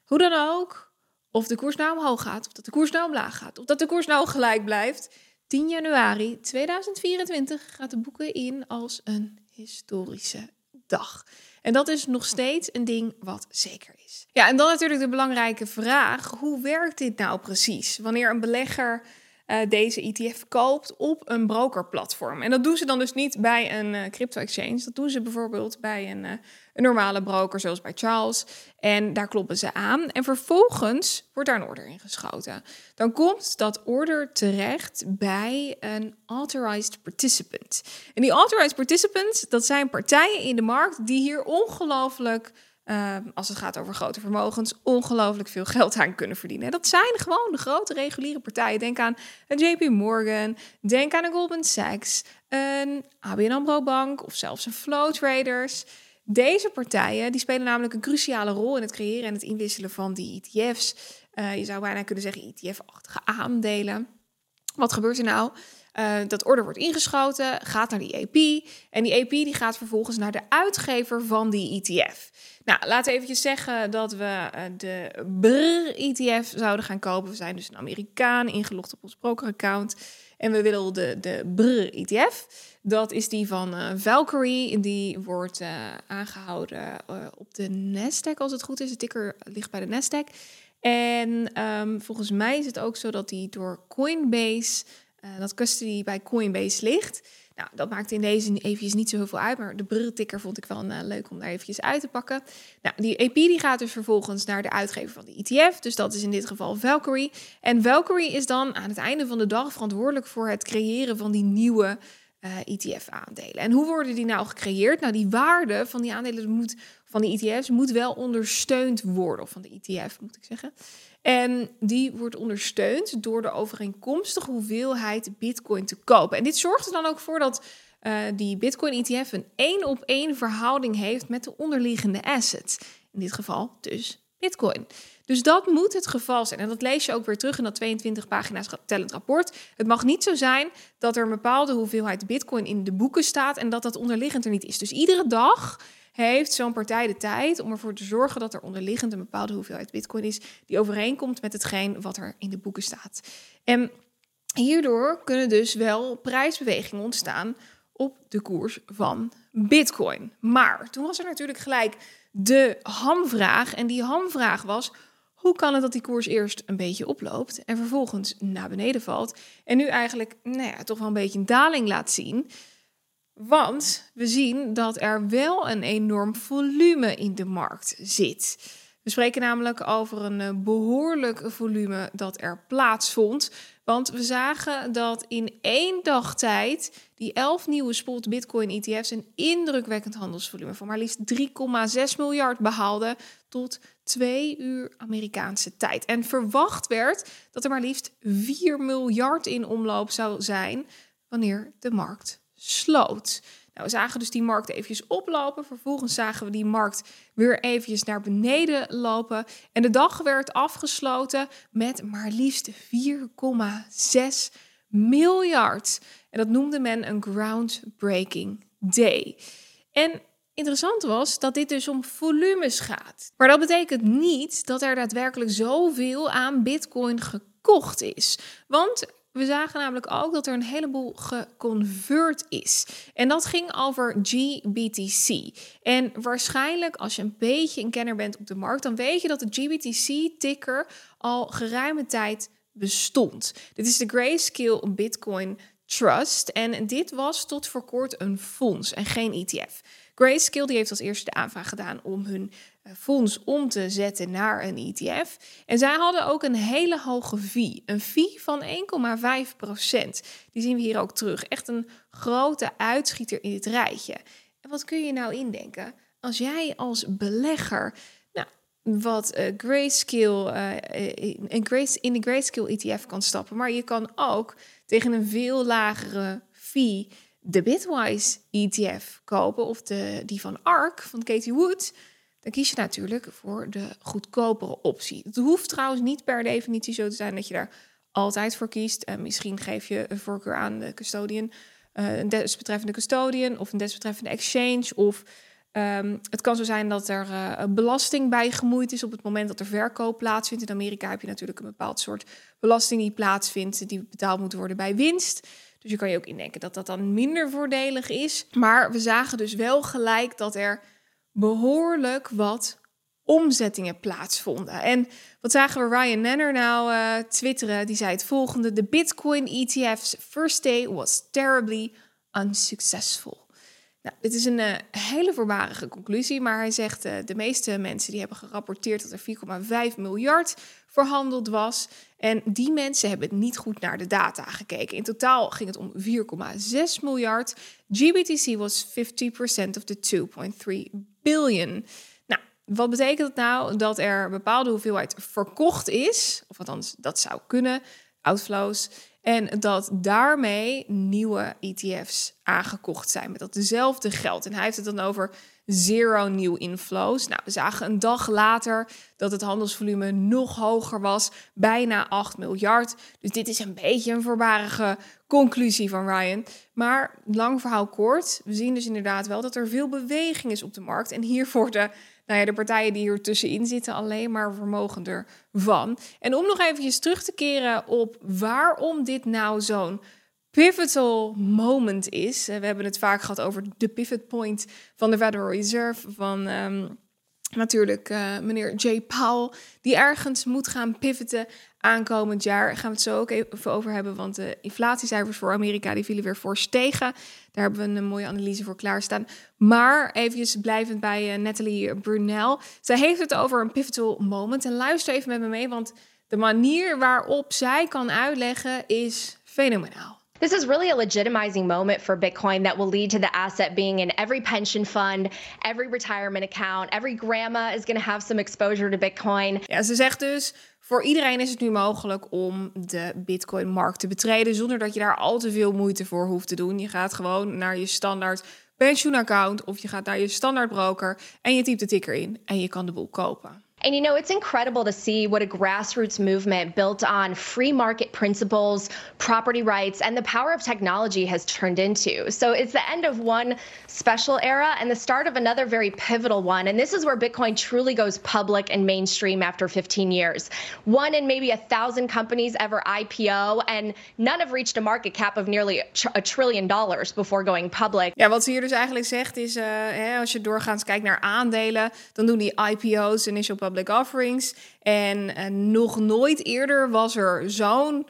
Hoe dan ook, of de koers nou omhoog gaat, of dat de koers nou omlaag gaat, of dat de koers nou gelijk blijft. 10 januari 2024 gaat de boeken in als een historische dag. En dat is nog steeds een ding wat zeker is. Ja, en dan natuurlijk de belangrijke vraag: hoe werkt dit nou precies? Wanneer een belegger uh, deze ETF koopt op een brokerplatform. En dat doen ze dan dus niet bij een uh, crypto-exchange. Dat doen ze bijvoorbeeld bij een, uh, een, normale broker, zoals bij Charles. En daar kloppen ze aan. En vervolgens wordt daar een order ingeschoten. Dan komt dat order terecht bij een authorized participant. En die authorized participants, dat zijn partijen in de markt die hier ongelooflijk Ehm, als het gaat over grote vermogens, ongelooflijk veel geld aan kunnen verdienen. Dat zijn gewoon de grote reguliere partijen. Denk aan een JP Morgan, denk aan een Goldman Sachs, een ABN AMRO Bank of zelfs een Flow Traders. Deze partijen die spelen namelijk een cruciale rol in het creëren en het inwisselen van die ETF's. Eh, je zou bijna kunnen zeggen ETF-achtige aandelen. Wat gebeurt er nou? Uh, dat order wordt ingeschoten, gaat naar die EP. En die EP die gaat vervolgens naar de uitgever van die ETF. Nou, laten we eventjes zeggen dat we uh, de BRR-ETF zouden gaan kopen. We zijn dus een Amerikaan, ingelogd op ons broker-account. En we willen de, de BRR-ETF. Dat is die van uh, Valkyrie. Die wordt aangehouden op de Nasdaq, als het goed is. De ticker ligt bij de Nasdaq. En um, volgens mij is het ook zo dat die door Coinbase uh, dat custody bij Coinbase ligt. Nou, dat maakt in deze eventjes niet zo heel veel uit, maar de brillticker vond ik wel uh, leuk om daar eventjes uit te pakken. Nou, die EP die gaat dus vervolgens naar de uitgever van de ETF, dus dat is in dit geval Valkyrie. En Valkyrie is dan aan het einde van de dag verantwoordelijk voor het creëren van die nieuwe uh, eh, ETF-aandelen. En hoe worden die nou gecreëerd? Nou, die waarde van die aandelen moet, van die ETF's moet wel ondersteund worden, of van de ETF moet ik zeggen. En die wordt ondersteund door de overeenkomstige hoeveelheid bitcoin te kopen. En dit zorgt er dan ook voor dat uh, die bitcoin ETF een één op één verhouding heeft met de onderliggende asset. In dit geval dus bitcoin. Dus dat moet het geval zijn. En dat lees je ook weer terug in dat 22 pagina's tellend rapport. Het mag niet zo zijn dat er een bepaalde hoeveelheid bitcoin in de boeken staat en dat dat onderliggend er niet is. Dus iedere dag heeft zo'n partij de tijd om ervoor te zorgen dat er onderliggend een bepaalde hoeveelheid bitcoin is die overeenkomt met hetgeen wat er in de boeken staat. En hierdoor kunnen dus wel prijsbewegingen ontstaan op de koers van bitcoin. Maar toen was er natuurlijk gelijk de hamvraag en die hamvraag was hoe kan het dat die koers eerst een beetje oploopt en vervolgens naar beneden valt en nu eigenlijk nou ja, toch wel een beetje een daling laat zien? Want we zien dat er wel een enorm volume in de markt zit. We spreken namelijk over een eh, behoorlijk volume dat er plaatsvond. Want we zagen dat in één dag tijd die 11 nieuwe spot Bitcoin ETF's een indrukwekkend handelsvolume van maar liefst 3,6 miljard behaalden tot 2 uur Amerikaanse tijd. En verwacht werd dat er maar liefst 4 miljard in omloop zou zijn wanneer de markt sloot. Nou, we zagen dus die markt eventjes oplopen. Vervolgens zagen we die markt weer eventjes naar beneden lopen. En de dag werd afgesloten met maar liefst 4,6 miljard. En dat noemde men een groundbreaking day. En interessant was dat dit dus om volumes gaat. Maar dat betekent niet dat er daadwerkelijk zoveel aan Bitcoin gekocht is. Want we zagen namelijk ook dat er een heleboel geconvert is. En dat ging over GBTC. En waarschijnlijk, als je een beetje een kenner bent op de markt, dan weet je dat de GBTC-ticker al geruime tijd bestond. Dit is de Grayscale Bitcoin Trust. En dit was tot voor kort een fonds en geen ETF. Grayscale die heeft als eerste de aanvraag gedaan om hun fonds om te zetten naar een ETF. En zij hadden ook een hele hoge fee. Een fee van 1,5 procent. Die zien we hier ook terug. Echt een grote uitschieter in dit rijtje. En wat kun je nou indenken? Als jij als belegger nou, wat uh, Grayscale, uh, in, in de Grayscale ETF kan stappen, maar je kan ook tegen een veel lagere fee de Bitwise ETF kopen of de, die van ARK van Katie Wood, dan kies je natuurlijk voor de goedkopere optie. Het hoeft trouwens niet per definitie zo te zijn dat je daar altijd voor kiest. En misschien geef je een voorkeur aan de custodian, uh, een desbetreffende custodian of een desbetreffende exchange. Of um, het kan zo zijn dat er uh, belasting bij gemoeid is op het moment dat er verkoop plaatsvindt. In Amerika heb je natuurlijk een bepaald soort belasting die plaatsvindt, die betaald moet worden bij winst. Dus je kan je ook indenken dat dat dan minder voordelig is. Maar we zagen dus wel gelijk dat er behoorlijk wat omzettingen plaatsvonden. En wat zagen we Ryan Nenner nou uh, twitteren? Die zei het volgende: De Bitcoin ETF's first day was terribly unsuccessful. Nou, dit is een uh, hele voorbarige conclusie, maar hij zegt uh, de meeste mensen die hebben gerapporteerd dat er 4,5 miljard verhandeld was. En die mensen hebben niet goed naar de data gekeken. In totaal ging het om 4,6 miljard. GBTC was 50% of the 2,3 billion. Nou, wat betekent dat nou? Dat er een bepaalde hoeveelheid verkocht is, of althans dat zou kunnen, outflows. En dat daarmee nieuwe ETF's aangekocht zijn met datzelfde geld. En hij heeft het dan over zero nieuw inflows. Nou, we zagen een dag later dat het handelsvolume nog hoger was, bijna 8 miljard. Dus dit is een beetje een voorbarige conclusie van Ryan. Maar lang verhaal kort, we zien dus inderdaad wel dat er veel beweging is op de markt. En hier worden nou ja, de partijen die hier tussenin zitten alleen maar vermogender van. En om nog eventjes terug te keren op waarom dit nou zo'n pivotal moment is. We hebben het vaak gehad over de pivot point van de Federal Reserve, van ehm, natuurlijk uh, meneer Jay Powell, die ergens moet gaan pivoten aankomend jaar. Gaan we het zo ook even over hebben, want de inflatiecijfers voor Amerika die vielen weer fors tegen. Daar hebben we een mooie analyse voor klaarstaan. Maar even blijvend bij uh, Brunel. Zij heeft het over een pivotal moment. En luister even met me mee, want de manier waarop zij kan uitleggen is fenomenaal. This is really a legitimizing moment for Bitcoin that will lead to the asset being in every pension fund, every retirement account. Every grandma is going to have some exposure to Bitcoin. Ja, ze zegt dus: voor iedereen is het nu mogelijk om de Bitcoin-markt te betreden zonder dat je daar al te veel moeite voor hoeft te doen. Je gaat gewoon naar je standaard pensioenaccount of je gaat naar je standaard broker en je typt de ticker in en je kan de boel kopen. And you know, it's incredible to see what a grassroots movement built on free market principles, property rights, and the power of technology has turned into. So it's the end of one special era and the start of another very pivotal one. And this is where Bitcoin truly goes public and mainstream after 15 years. One in maybe a thousand companies ever IPO, and none have reached a market cap of nearly a trillion dollars before going public. Ja, wat ze hier dus eigenlijk zegt is, uh, als je doorgaans kijkt naar aandelen, dan doen die IPO's, initial public offerings. En uh, nog nooit eerder was er zo'n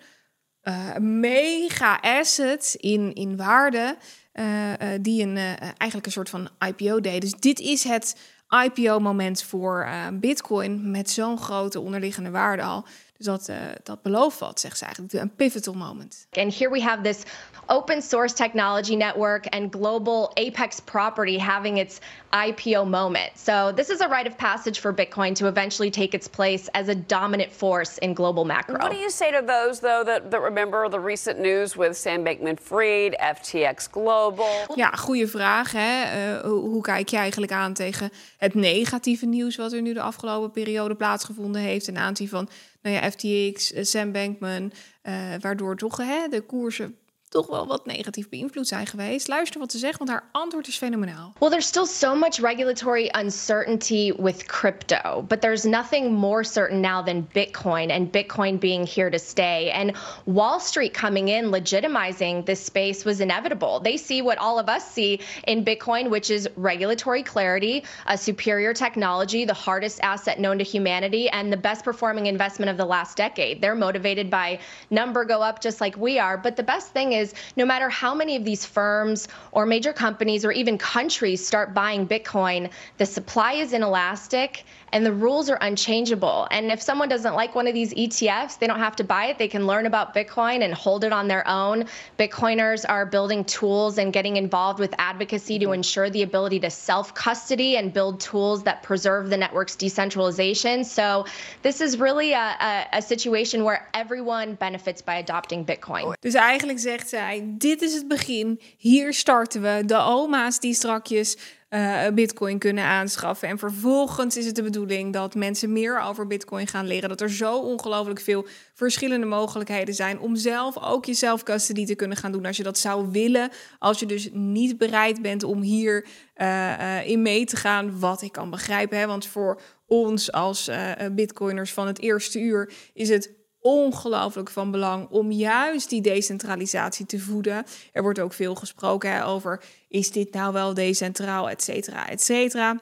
uh, mega asset in, in waarde. Uh, die een, eigenlijk een soort van IPO deed. Dus dit is het IPO-moment voor Bitcoin met zo'n grote onderliggende waarde al. Dus dat, dat belooft wat, zegt ze eigenlijk. Een pivotal moment. And here we have this open source technology network and global apex property having its IPO moment. So this is a rite of passage for Bitcoin to eventually take its place as a dominant force in global macro. What do you say to those, though, that, that remember the recent news with Sam Bankman-Fried, FTX Global? Ja, goede vraag. Hè? Uh, hoe kijk je eigenlijk aan tegen het negatieve nieuws wat er nu de afgelopen periode plaatsgevonden heeft ten aanzien van nou ja, FTX, eh, Sam Bankman, uh, waardoor toch hè, de koersen toch wel wat negatief beïnvloed zijn geweest. Luister wat ze zegt, want haar antwoord is fenomenaal. Well, there's still so much regulatory uncertainty with crypto, but there's nothing more certain now than Bitcoin and Bitcoin being here to stay. And Wall Street coming in legitimizing this space was inevitable. They see what all of us see in Bitcoin, which is regulatory clarity, a superior technology, the hardest asset known to humanity, and the best performing investment of the last decade. They're motivated by number go up just like we are. But the best thing is, no matter how many of these firms or major companies or even countries start buying Bitcoin, the supply is inelastic and the rules are unchangeable. And if someone doesn't like one of these ETFs, they don't have to buy it. They can learn about Bitcoin and hold it on their own. Bitcoiners are building tools and getting involved with advocacy to ensure the ability to self custody and build tools that preserve the network's decentralization. So this is really a, a, a situation where everyone benefits by adopting Bitcoin. Dus eigenlijk zegt zij: dit is het begin. Hier starten we. De oma's die strakjes uh, Bitcoin kunnen aanschaffen. En vervolgens is het de bedoeling dat mensen meer over Bitcoin gaan leren. Dat er zo ongelooflijk veel verschillende mogelijkheden zijn om zelf ook je zelfcustody te kunnen gaan doen als je dat zou willen. Als je dus niet bereid bent om hier uh, uh, in mee te gaan, wat ik kan begrijpen. Hè? Want voor ons als Bitcoiners van het eerste uur is het ongelooflijk van belang om juist die decentralisatie te voeden. Er wordt ook veel gesproken hè, over is dit nou wel decentraal, et cetera, et cetera.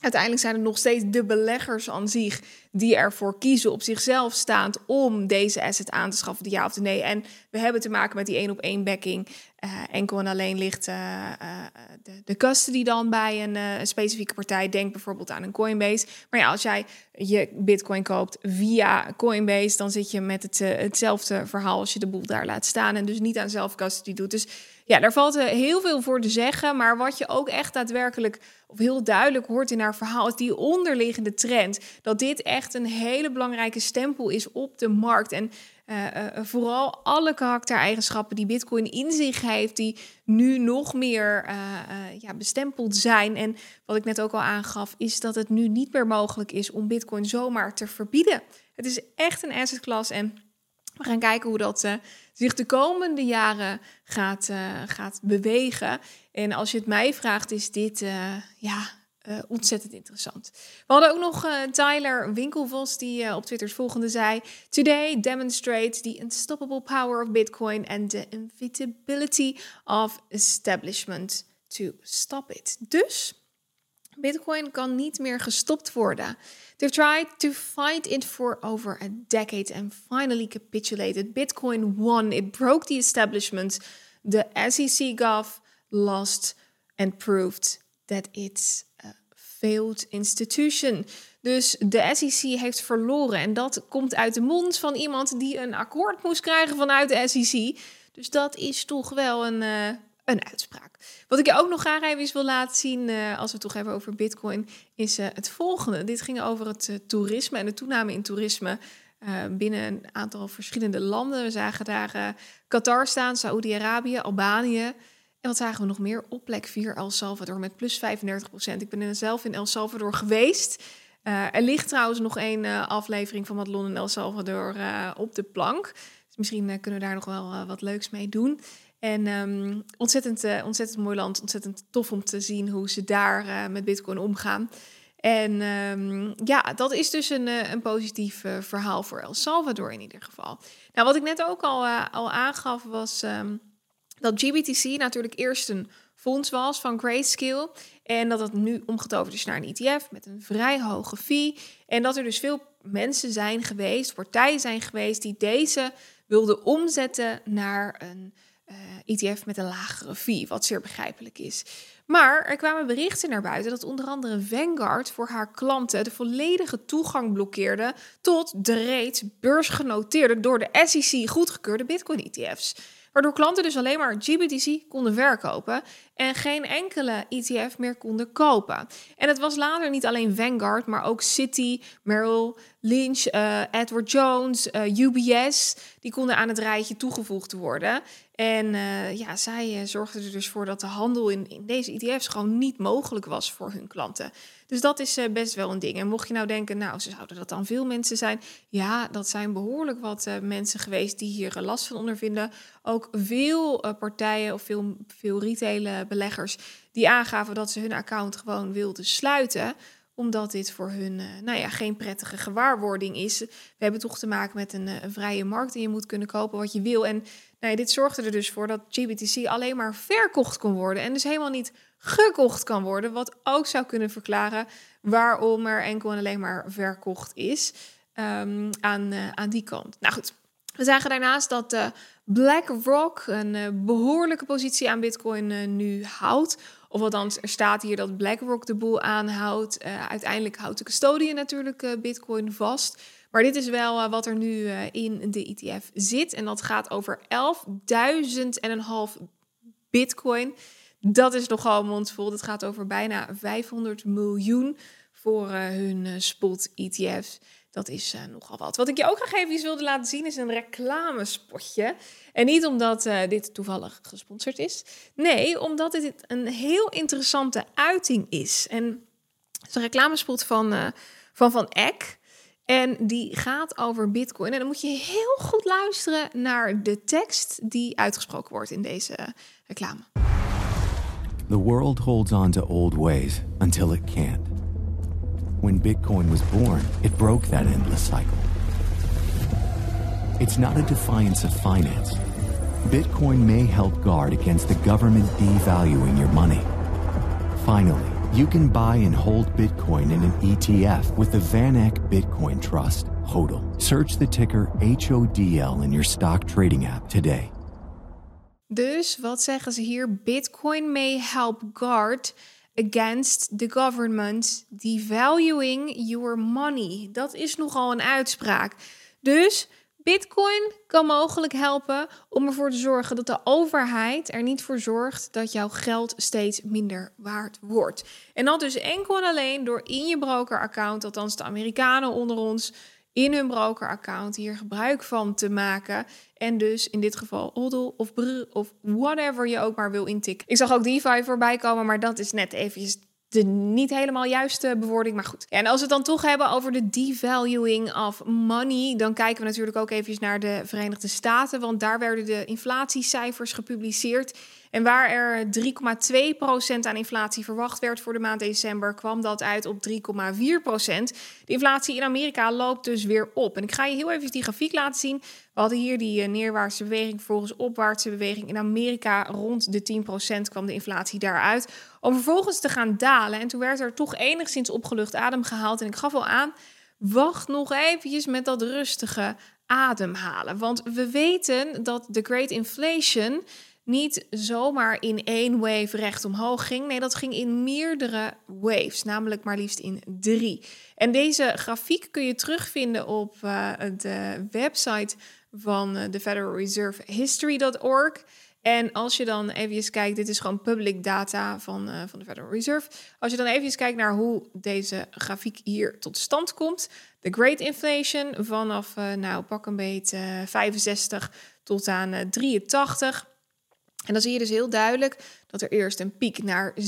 Uiteindelijk zijn het nog steeds de beleggers aan zich die ervoor kiezen op zichzelf staand om deze asset aan te schaffen, de ja of de nee. En we hebben te maken met die één op één backing. Uh, enkel en alleen ligt uh, uh, de, de custody dan bij een, specifieke partij. Denk bijvoorbeeld aan een Coinbase. Maar ja, als jij je bitcoin koopt via Coinbase, dan zit je met het, hetzelfde verhaal als je de boel daar laat staan en dus niet aan custody doet. Dus ja, daar valt heel veel voor te zeggen. Maar wat je ook echt daadwerkelijk of heel duidelijk hoort in haar verhaal, is die onderliggende trend. Dat dit echt een hele belangrijke stempel is op de markt. En uh, uh, vooral alle karaktereigenschappen die Bitcoin in zich heeft, die nu nog meer ja, bestempeld zijn. En wat ik net ook al aangaf, is dat het nu niet meer mogelijk is om Bitcoin zomaar te verbieden. Het is echt een asset class en we gaan kijken hoe dat zich de komende jaren gaat, gaat bewegen. En als je het mij vraagt, is dit ja, uh, ontzettend interessant. We hadden ook nog uh, Tyler Winkelvos die uh, op Twitter het volgende zei: Today demonstrates the unstoppable power of Bitcoin and the inevitability of establishment to stop it. Dus Bitcoin kan niet meer gestopt worden. They've tried to fight it for over a decade and finally capitulated. Bitcoin won. It broke the establishment. The SEC gov lost and proved that it's failed institution. Dus de SEC heeft verloren. En dat komt uit de mond van iemand die een akkoord moest krijgen vanuit de SEC. Dus dat is toch wel een, uh, een uitspraak. Wat ik je ook nog graag even wil laten zien, uh, als we het toch hebben over Bitcoin, is uh, het volgende. Dit ging over het toerisme en de toename in toerisme. binnen een aantal verschillende landen. We zagen daar Qatar staan, Saoedi-Arabië, Albanië. En wat zagen we nog meer? Op plek 4 El Salvador met plus 35 procent. Ik ben zelf in El Salvador geweest. Uh, er ligt trouwens nog één uh, aflevering van Madelon in El Salvador uh, op de plank. Dus misschien kunnen we daar nog wel wat leuks mee doen. En um, ontzettend, ontzettend mooi land. Ontzettend tof om te zien hoe ze daar met Bitcoin omgaan. En um, ja, dat is dus een, een positief verhaal voor El Salvador in ieder geval. Nou, wat ik net ook al, al aangaf was. Um, dat GBTC natuurlijk eerst een fonds was van Grayscale. En dat het nu omgetoverd is naar een ETF met een vrij hoge fee. En dat er dus veel mensen zijn geweest, partijen zijn geweest, die deze wilden omzetten naar een uh, eh, ETF met een lagere fee. Wat zeer begrijpelijk is. Maar er kwamen berichten naar buiten dat onder andere Vanguard voor haar klanten de volledige toegang blokkeerde tot de reeds beursgenoteerde door de SEC goedgekeurde Bitcoin-ETF's. Waardoor klanten dus alleen maar GBTC konden verkopen en geen enkele ETF meer konden kopen. En het was later niet alleen Vanguard, maar ook Citi, Merrill Lynch, uh, Edward Jones, eh, UBS. Die konden aan het rijtje toegevoegd worden. En uh, ja, zij uh, zorgden er dus voor dat de handel in, deze ETF's gewoon niet mogelijk was voor hun klanten. Dus dat is uh, best wel een ding. En mocht je nou denken, nou, ze zouden dat dan veel mensen zijn? Ja, dat zijn behoorlijk wat mensen geweest die hier last van ondervinden. Ook veel partijen of veel, veel retail beleggers die aangaven dat ze hun account gewoon wilden sluiten omdat dit voor hun nou ja, geen prettige gewaarwording is. We hebben toch te maken met een, een vrije markt en je moet kunnen kopen wat je wil. En Nee, dit zorgde er dus voor dat GBTC alleen maar verkocht kon worden en dus helemaal niet gekocht kan worden. Wat ook zou kunnen verklaren waarom er enkel en alleen maar verkocht is um, aan, uh, aan die kant. Nou goed, we zagen daarnaast dat uh, BlackRock een behoorlijke positie aan Bitcoin nu houdt. Of althans, er staat hier dat BlackRock de boel aanhoudt. uiteindelijk houdt de custodian natuurlijk Bitcoin vast. Maar dit is wel uh, wat er nu in de ETF zit. En dat gaat over 11.000 en een half bitcoin. Dat is nogal mondvol. Dat gaat over bijna 500 miljoen voor hun spot ETF's. Dat is nogal wat. Wat ik je ook graag even wilde laten zien is een reclamespotje. En niet omdat dit toevallig gesponsord is. Nee, omdat dit een heel interessante uiting is. En het is een reclamespot van Van, van Eck. En die gaat over Bitcoin. En dan moet je heel goed luisteren naar de tekst die uitgesproken wordt in deze reclame. The world holds on to old ways until it can't. When Bitcoin was born, it broke that endless cycle. It's not a defiance of finance. Bitcoin may help guard against the government devaluing your money. Finally, You can buy and hold Bitcoin in an ETF with the VanEck Bitcoin Trust, HODL. Search the ticker HODL in your stock trading app today. Dus wat zeggen ze hier? Bitcoin may help guard against the government devaluing your money. Dat is nogal een uitspraak. Dus Bitcoin kan mogelijk helpen om ervoor te zorgen dat de overheid er niet voor zorgt dat jouw geld steeds minder waard wordt. En dat dus enkel en alleen door in je brokeraccount, althans de Amerikanen onder ons, in hun brokeraccount hier gebruik van te maken. En dus in dit geval ODL of BR of whatever je ook maar wil intikken. Ik zag ook DeFi voorbij komen, maar dat is net eventjes de niet helemaal juiste bewoording, maar goed. en als we het dan toch hebben over de devaluing of money, dan kijken we natuurlijk ook even naar de Verenigde Staten, want daar werden de inflatiecijfers gepubliceerd. En waar er 3,2% aan inflatie verwacht werd voor de maand december, kwam dat uit op 3,4%. De inflatie in Amerika loopt dus weer op. En ik ga je heel even die grafiek laten zien. We hadden hier die eh, neerwaartse beweging, volgens opwaartse beweging in Amerika. Rond de 10% kwam de inflatie daaruit. Om vervolgens te gaan dalen. En toen werd er toch enigszins opgelucht adem gehaald. En ik gaf al aan, wacht nog eventjes met dat rustige ademhalen. Want we weten dat de Great Inflation niet zomaar in één wave recht omhoog ging. Nee, dat ging in meerdere waves, namelijk maar liefst in drie. En deze grafiek kun je terugvinden op de website van eh, de Federal Reserve History.org. En als je dan even kijkt, dit is gewoon public data van, uh, van de Federal Reserve. Als je dan even kijkt naar hoe deze grafiek hier tot stand komt. De Great Inflation vanaf, uh, nou pak een beetje 65 tot aan 83. En dan zie je dus heel duidelijk dat er eerst een piek naar 6%,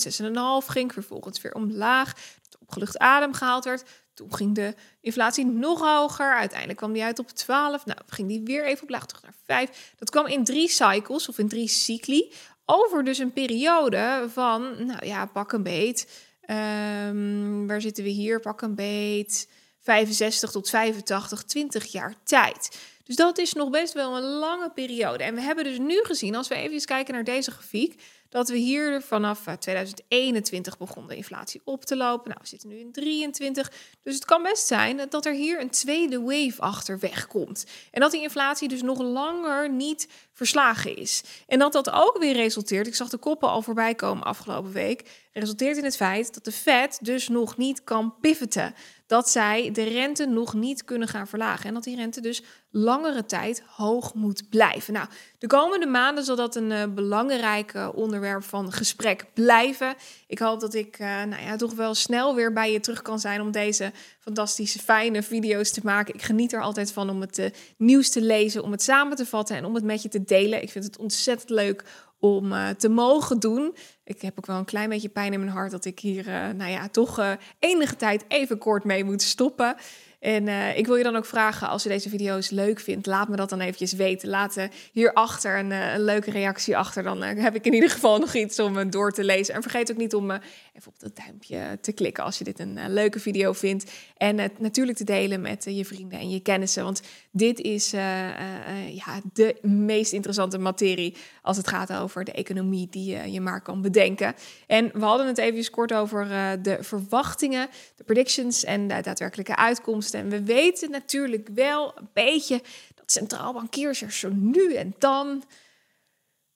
6,5 ging, vervolgens weer omlaag, dat opgelucht adem gehaald werd. Toen ging de inflatie nog hoger. Uiteindelijk kwam die uit op 12. Nou, ging die weer even omlaag, terug naar 5. Dat kwam in drie cycles of in drie cycli. Over dus een periode van, nou ja, pak een beet. Um, waar zitten we hier? Pak een beet. 65 tot 85, 20 jaar tijd. Dus dat is nog best wel een lange periode. En we hebben dus nu gezien, als we even kijken naar deze grafiek, dat we hier vanaf 2021 eh, begon de inflatie op te lopen. Nou, we zitten nu in 23. Dus het kan best zijn dat er hier een tweede wave achterweg komt. En dat die inflatie dus nog langer niet verslagen is. En dat dat ook weer resulteert, ik zag de koppen al voorbij komen afgelopen week, resulteert in het feit dat de Fed dus nog niet kan pivoten. Dat zij de rente nog niet kunnen gaan verlagen. En dat die rente dus lang langere tijd hoog moet blijven. Nou, de komende maanden zal dat een uh, belangrijk uh, onderwerp van gesprek blijven. Ik hoop dat ik uh, nou ja, toch wel snel weer bij je terug kan zijn om deze fantastische, fijne video's te maken. Ik geniet er altijd van om het nieuws te lezen, om het samen te vatten en om het met je te delen. Ik vind het ontzettend leuk om te mogen doen. Ik heb ook wel een klein beetje pijn in mijn hart dat ik hier, nou ja, toch enige tijd even kort mee moet stoppen. En uh, ik wil je dan ook vragen, als je deze video's leuk vindt, laat me dat dan eventjes weten. Laat uh, hierachter een, uh, een leuke reactie achter. Dan heb ik in ieder geval nog iets om door te lezen. En vergeet ook niet om even op dat duimpje te klikken als je dit een leuke video vindt. En het natuurlijk te delen met je vrienden en je kennissen. Want dit is ja, de meest interessante materie als het gaat over de economie die je maar kan bedenken. En we hadden het even kort over de verwachtingen, de predictions en de daadwerkelijke uitkomsten. En we weten natuurlijk wel een beetje dat centraal bankiers er zo nu en dan,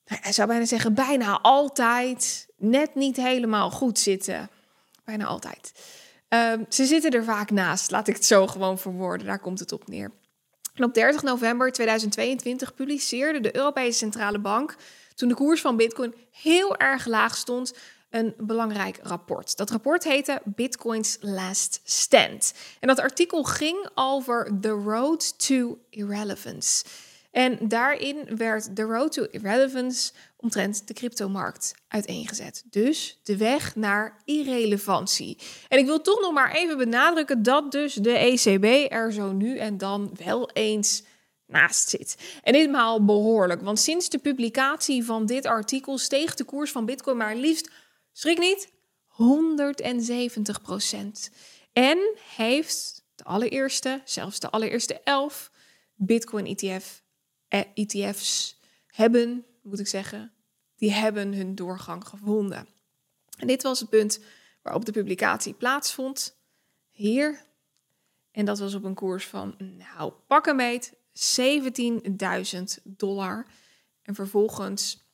nou, ik zou bijna zeggen, bijna altijd net niet helemaal goed zitten. Bijna altijd. Um, ze zitten er vaak naast, laat ik het zo gewoon verwoorden. Daar komt het op neer. En op 30 november 2022 publiceerde de Europese Centrale Bank, toen de koers van Bitcoin heel erg laag stond, een belangrijk rapport. Dat rapport heette Bitcoin's Last Stand. En dat artikel ging over The Road to Irrelevance. En daarin werd The Road to Irrelevance omtrent de cryptomarkt uiteengezet. Dus de weg naar irrelevantie. En ik wil toch nog maar even benadrukken dat dus de ECB er zo nu en dan wel eens naast zit. En ditmaal behoorlijk, want sinds de publicatie van dit artikel steeg de koers van Bitcoin maar liefst schrik niet, 170 procent. En heeft de allereerste, zelfs de allereerste elf Bitcoin ETF, ETF's hebben, moet ik zeggen, die hebben hun doorgang gevonden. En dit was het punt waarop de publicatie plaatsvond. Hier. En dat was op een koers van, nou, pak een meet, 17.000 dollar. En vervolgens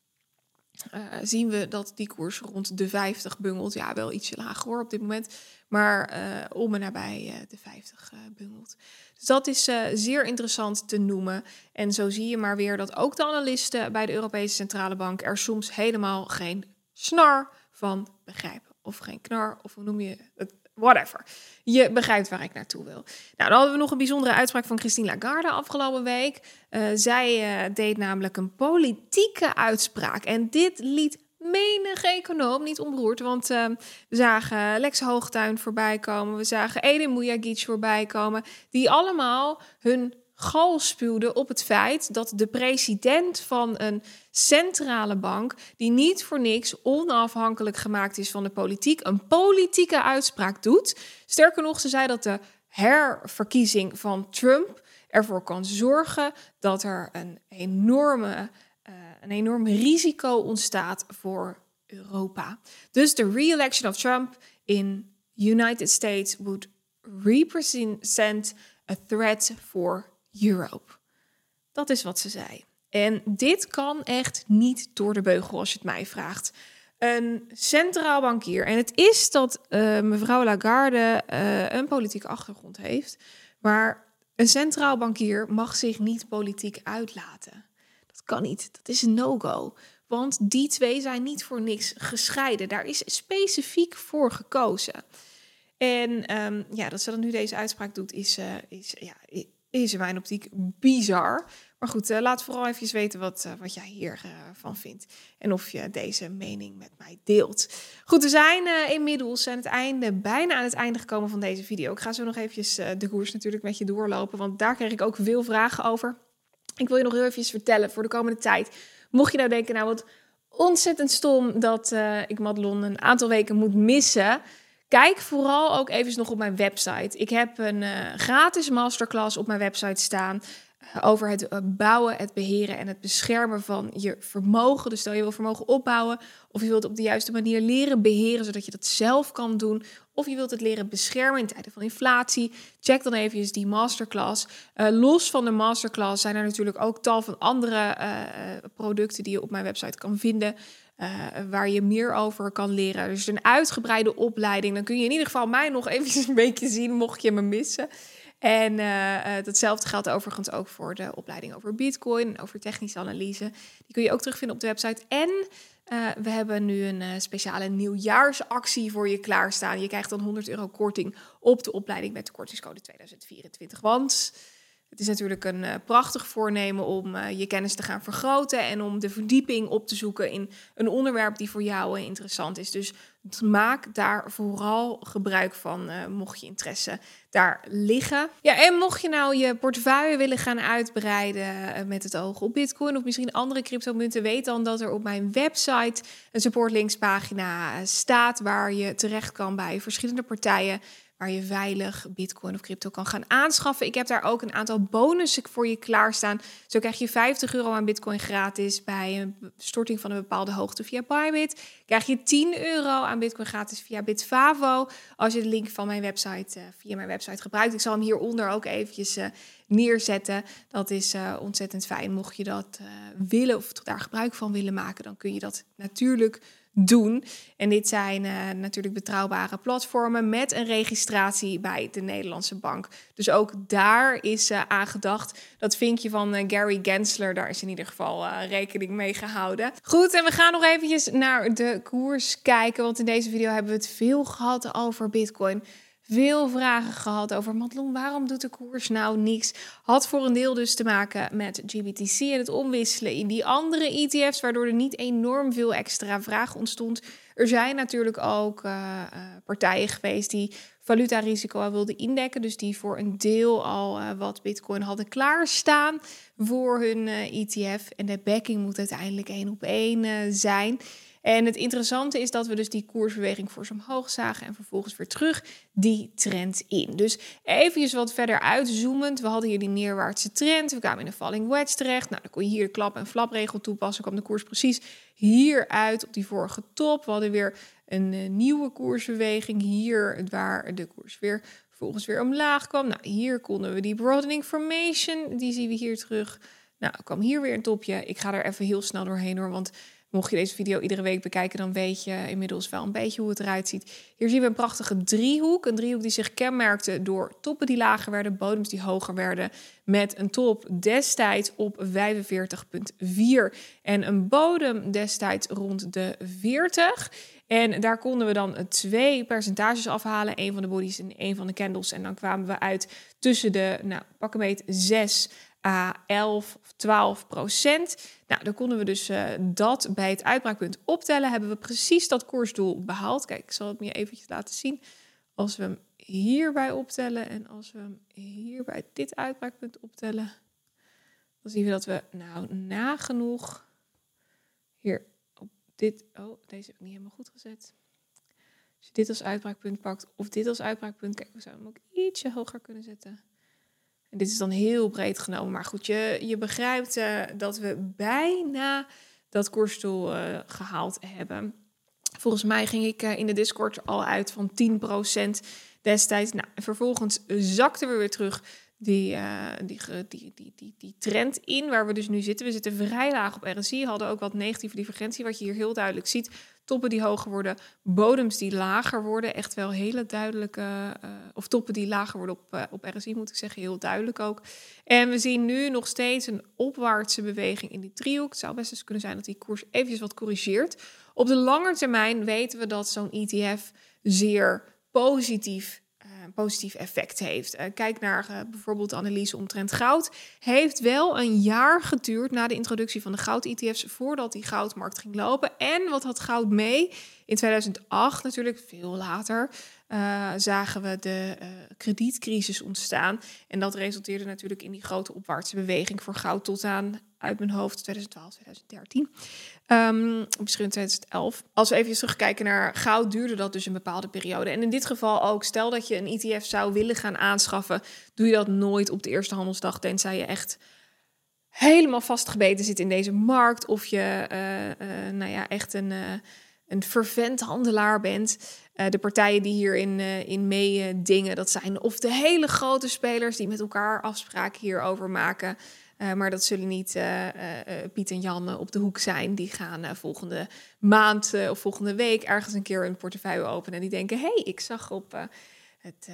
uh, zien we dat die koers rond de 50 bungelt. Ja, wel ietsje lager hoor op dit moment. Maar uh, om en nabij uh, de 50 bungelt. Dus dat is zeer interessant te noemen. En zo zie je maar weer dat ook de analisten bij de Europese Centrale Bank er soms helemaal geen snar van begrijpen. Of geen knar, of hoe noem je het? Whatever. Je begrijpt waar ik naartoe wil. Nou, dan hadden we nog een bijzondere uitspraak van Christine Lagarde afgelopen week. Uh, zij uh, deed namelijk een politieke uitspraak. En dit liet menig econoom niet onberoerd. Want uh, we zagen Lex Hoogtuin voorbij komen. We zagen Edin Mujagic voorbij komen. Die allemaal hun gal spuwde op het feit dat de president van een centrale bank, die niet voor niks onafhankelijk gemaakt is van de politiek, een politieke uitspraak doet. Sterker nog, ze zei dat de herverkiezing van Trump ervoor kan zorgen dat er een enorme, uh, een enorm risico ontstaat voor Europa. Dus de re-election of Trump in United States would represent a threat for Europe. Dat is wat ze zei. En dit kan echt niet door de beugel als je het mij vraagt. Een centraal bankier. En het is dat uh, mevrouw Lagarde uh, een politieke achtergrond heeft. Maar een centraal bankier mag zich niet politiek uitlaten. Dat kan niet. Dat is een no-go. Want die twee zijn niet voor niks gescheiden. Daar is specifiek voor gekozen. En um, ja, dat ze dan nu deze uitspraak doet, is, uh, is ja, is in mijn optiek bizar. Maar goed, uh, laat vooral even weten wat, uh, wat jij hiervan uh, van vindt. En of je deze mening met mij deelt. Goed, we zijn inmiddels aan het einde, bijna aan het einde gekomen van deze video. Ik ga zo nog eventjes de koers natuurlijk met je doorlopen. Want daar kreeg ik ook veel vragen over. Ik wil je nog heel even vertellen voor de komende tijd. Mocht je nou denken, nou wat ontzettend stom dat ik Madelon een aantal weken moet missen... Kijk vooral ook even nog op mijn website. Ik heb een uh, gratis masterclass op mijn website staan uh, over het uh, bouwen, het beheren en het beschermen van je vermogen. Dus stel je wil vermogen opbouwen of je wilt op de juiste manier leren beheren zodat je dat zelf kan doen. Of je wilt het leren beschermen in tijden van inflatie. Check dan even die masterclass. los van de masterclass zijn er natuurlijk ook tal van andere producten die je op mijn website kan vinden. Uh, waar je meer over kan leren. Dus een uitgebreide opleiding. Dan kun je in ieder geval mij nog even een beetje zien, mocht je me missen. En datzelfde geldt overigens ook voor de opleiding over Bitcoin over technische analyse. Die kun je ook terugvinden op de website. En we hebben nu een speciale nieuwjaarsactie voor je klaarstaan. Je krijgt dan 100 euro korting op de opleiding met de kortingscode 2024. Want het is natuurlijk een uh, prachtig voornemen om uh, je kennis te gaan vergroten en om de verdieping op te zoeken in een onderwerp die voor jou uh, interessant is. Dus maak daar vooral gebruik van, mocht je interesse daar liggen. Ja, en mocht je nou je portefeuille willen gaan uitbreiden met het oog op Bitcoin of misschien andere cryptomunten, weet dan dat er op mijn website een supportlinkspagina staat waar je terecht kan bij verschillende partijen waar je veilig bitcoin of crypto kan gaan aanschaffen. Ik heb daar ook een aantal bonussen voor je klaarstaan. Zo krijg je 50 euro aan bitcoin gratis bij een storting van een bepaalde hoogte via Bybit. Krijg je 10 euro aan bitcoin gratis via Bitfavo als je de link van mijn website uh, via mijn website gebruikt. Ik zal hem hieronder ook eventjes uh, neerzetten. Dat is uh, ontzettend fijn. Mocht je dat willen of daar gebruik van willen maken, dan kun je dat natuurlijk doen. En dit zijn uh, natuurlijk betrouwbare platformen met een registratie bij de Nederlandse bank. Dus ook daar is uh, aan gedacht. Dat vinkje van uh, Gary Gensler, daar is in ieder geval rekening mee gehouden. Goed, en we gaan nog eventjes naar de koers kijken. Want in deze video hebben we het veel gehad over Bitcoin veel vragen gehad over Matlon, waarom doet de koers nou niks? Had voor een deel dus te maken met GBTC en het omwisselen in die andere ETF's, waardoor er niet enorm veel extra vraag ontstond. Er zijn natuurlijk ook uh, partijen geweest die valutarisico al wilden indekken, dus die voor een deel al uh, wat bitcoin hadden klaarstaan voor hun ETF. En de backing moet uiteindelijk één op één zijn. En het interessante is dat we dus die koersbeweging voor omhoog zagen en vervolgens weer terug die trend in. Dus even wat verder uitzoomend. We hadden hier die neerwaartse trend. We kwamen in een falling wedge terecht. Nou, dan kon je hier de klap- en flapregel toepassen. kwam de koers precies hier uit op die vorige top. We hadden weer een uh, nieuwe koersbeweging hier, waar de koers weer vervolgens weer omlaag kwam. Nou, hier konden we die broadening formation, die zien we hier terug. Nou, kwam hier weer een topje. Ik ga er even heel snel doorheen hoor, want Mocht je deze video iedere week bekijken, dan weet je inmiddels wel een beetje hoe het eruit ziet. Hier zien we een prachtige driehoek. Een driehoek die zich kenmerkte door toppen die lager werden, bodems die hoger werden. Met een top destijds op 45,4 en een bodem destijds rond de 40. En daar konden we dan twee percentages afhalen. Een van de bodies en een van de candles. En dan kwamen we uit tussen de, nou, pak een beet, 6 à 11 of 12 procent. Nou, dan konden we dus uh, dat bij het uitbraakpunt optellen. Hebben we precies dat koersdoel behaald. Kijk, ik zal het je eventjes laten zien. Als we hem hierbij optellen en als we hem hier bij dit uitbraakpunt optellen, dan zien we dat we nou nagenoeg hier op dit... Oh, deze heb ik niet helemaal goed gezet. Als je dit als uitbraakpunt pakt of dit als uitbraakpunt, kijk, we zouden hem ook ietsje hoger kunnen zetten dit is dan heel breed genomen. Maar goed, je, je begrijpt uh, dat we bijna dat koersdoel uh, gehaald hebben. Volgens mij ging ik uh, in de Discord al uit van 10% destijds. Nou, vervolgens zakten we weer terug die, die, die, die, die, die trend in waar we dus nu zitten. We zitten vrij laag op RSI, hadden ook wat negatieve divergentie, wat je hier heel duidelijk ziet toppen die hoger worden, bodems die lager worden. Echt wel hele duidelijke, uh, of toppen die lager worden op, uh, op RSI moet ik zeggen, heel duidelijk ook. En we zien nu nog steeds een opwaartse beweging in die driehoek. Het zou best eens kunnen zijn dat die koers eventjes wat corrigeert. Op de lange termijn weten we dat zo'n ETF zeer positief positief effect heeft. Uh, kijk naar uh, bijvoorbeeld de analyse omtrent goud. Heeft wel een jaar geduurd na de introductie van de goud-ETF's voordat die goudmarkt ging lopen. En wat had goud mee? In 2008, natuurlijk veel later, zagen we de kredietcrisis ontstaan. En dat resulteerde natuurlijk in die grote opwaartse beweging voor goud tot aan, uit mijn hoofd, 2012, 2013. Um, misschien 2011. Als we even terugkijken naar goud, duurde dat dus een bepaalde periode. En in dit geval ook, stel dat je een ETF zou willen gaan aanschaffen, doe je dat nooit op de eerste handelsdag, tenzij je echt helemaal vastgebeten zit in deze markt. Of je uh, uh, nou ja, echt een, uh, een fervent handelaar bent. de partijen die hierin in meedingen, dat zijn of de hele grote spelers die met elkaar afspraken hierover maken. Uh, maar dat zullen niet uh, uh, Piet en Jan op de hoek zijn. Die gaan volgende maand of volgende week ergens een keer een portefeuille openen. En die denken: hey, ik zag op het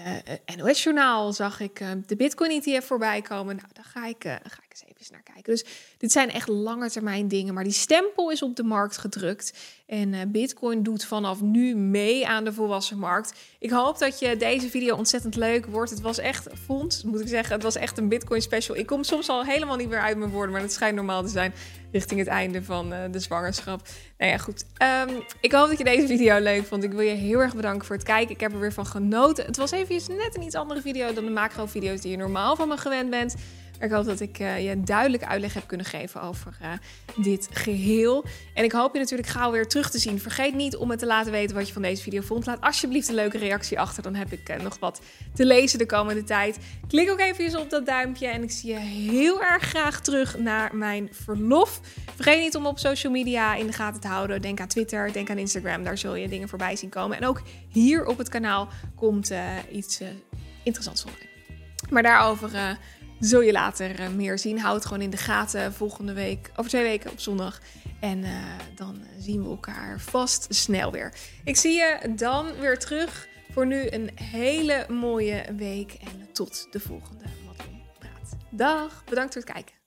NOS-journaal zag ik de Bitcoin-ETF voorbij komen. Nou, daar ga ik, ga ik eens even naar kijken. Dus dit zijn echt lange termijn dingen. Maar die stempel is op de markt gedrukt. En Bitcoin doet vanaf nu mee aan de volwassen markt. Ik hoop dat je deze video ontzettend leuk wordt. Het was echt, vond, moet ik zeggen, het was echt een Bitcoin special. Ik kom soms al helemaal niet meer uit mijn woorden, maar het schijnt normaal te zijn richting het einde van de zwangerschap. Nou ja, goed. Um, ik hoop dat je deze video leuk vond. Ik wil je heel erg bedanken voor het kijken. Ik heb er weer van genoten. Het was even net een iets andere video dan de macro-video's die je normaal van me gewend bent. Ik hoop dat ik uh, je een duidelijke uitleg heb kunnen geven over uh, dit geheel. En ik hoop je natuurlijk gauw weer terug te zien. Vergeet niet om me te laten weten wat je van deze video vond. Laat alsjeblieft een leuke reactie achter. Dan heb ik uh, nog wat te lezen de komende tijd. Klik ook even op dat duimpje. En ik zie je heel erg graag terug naar mijn verlof. Vergeet niet om op social media in de gaten te houden. Denk aan Twitter, denk aan Instagram. Daar zul je dingen voorbij zien komen. En ook hier op het kanaal komt iets interessants voorbij. Maar daarover zul je later uh, meer zien. Houd het gewoon in de gaten volgende week, over twee weken op zondag. En uh, dan zien we elkaar vast snel weer. Ik zie je dan weer terug. Voor nu een hele mooie week en tot de volgende Madelon Praat. Dag, bedankt voor het kijken.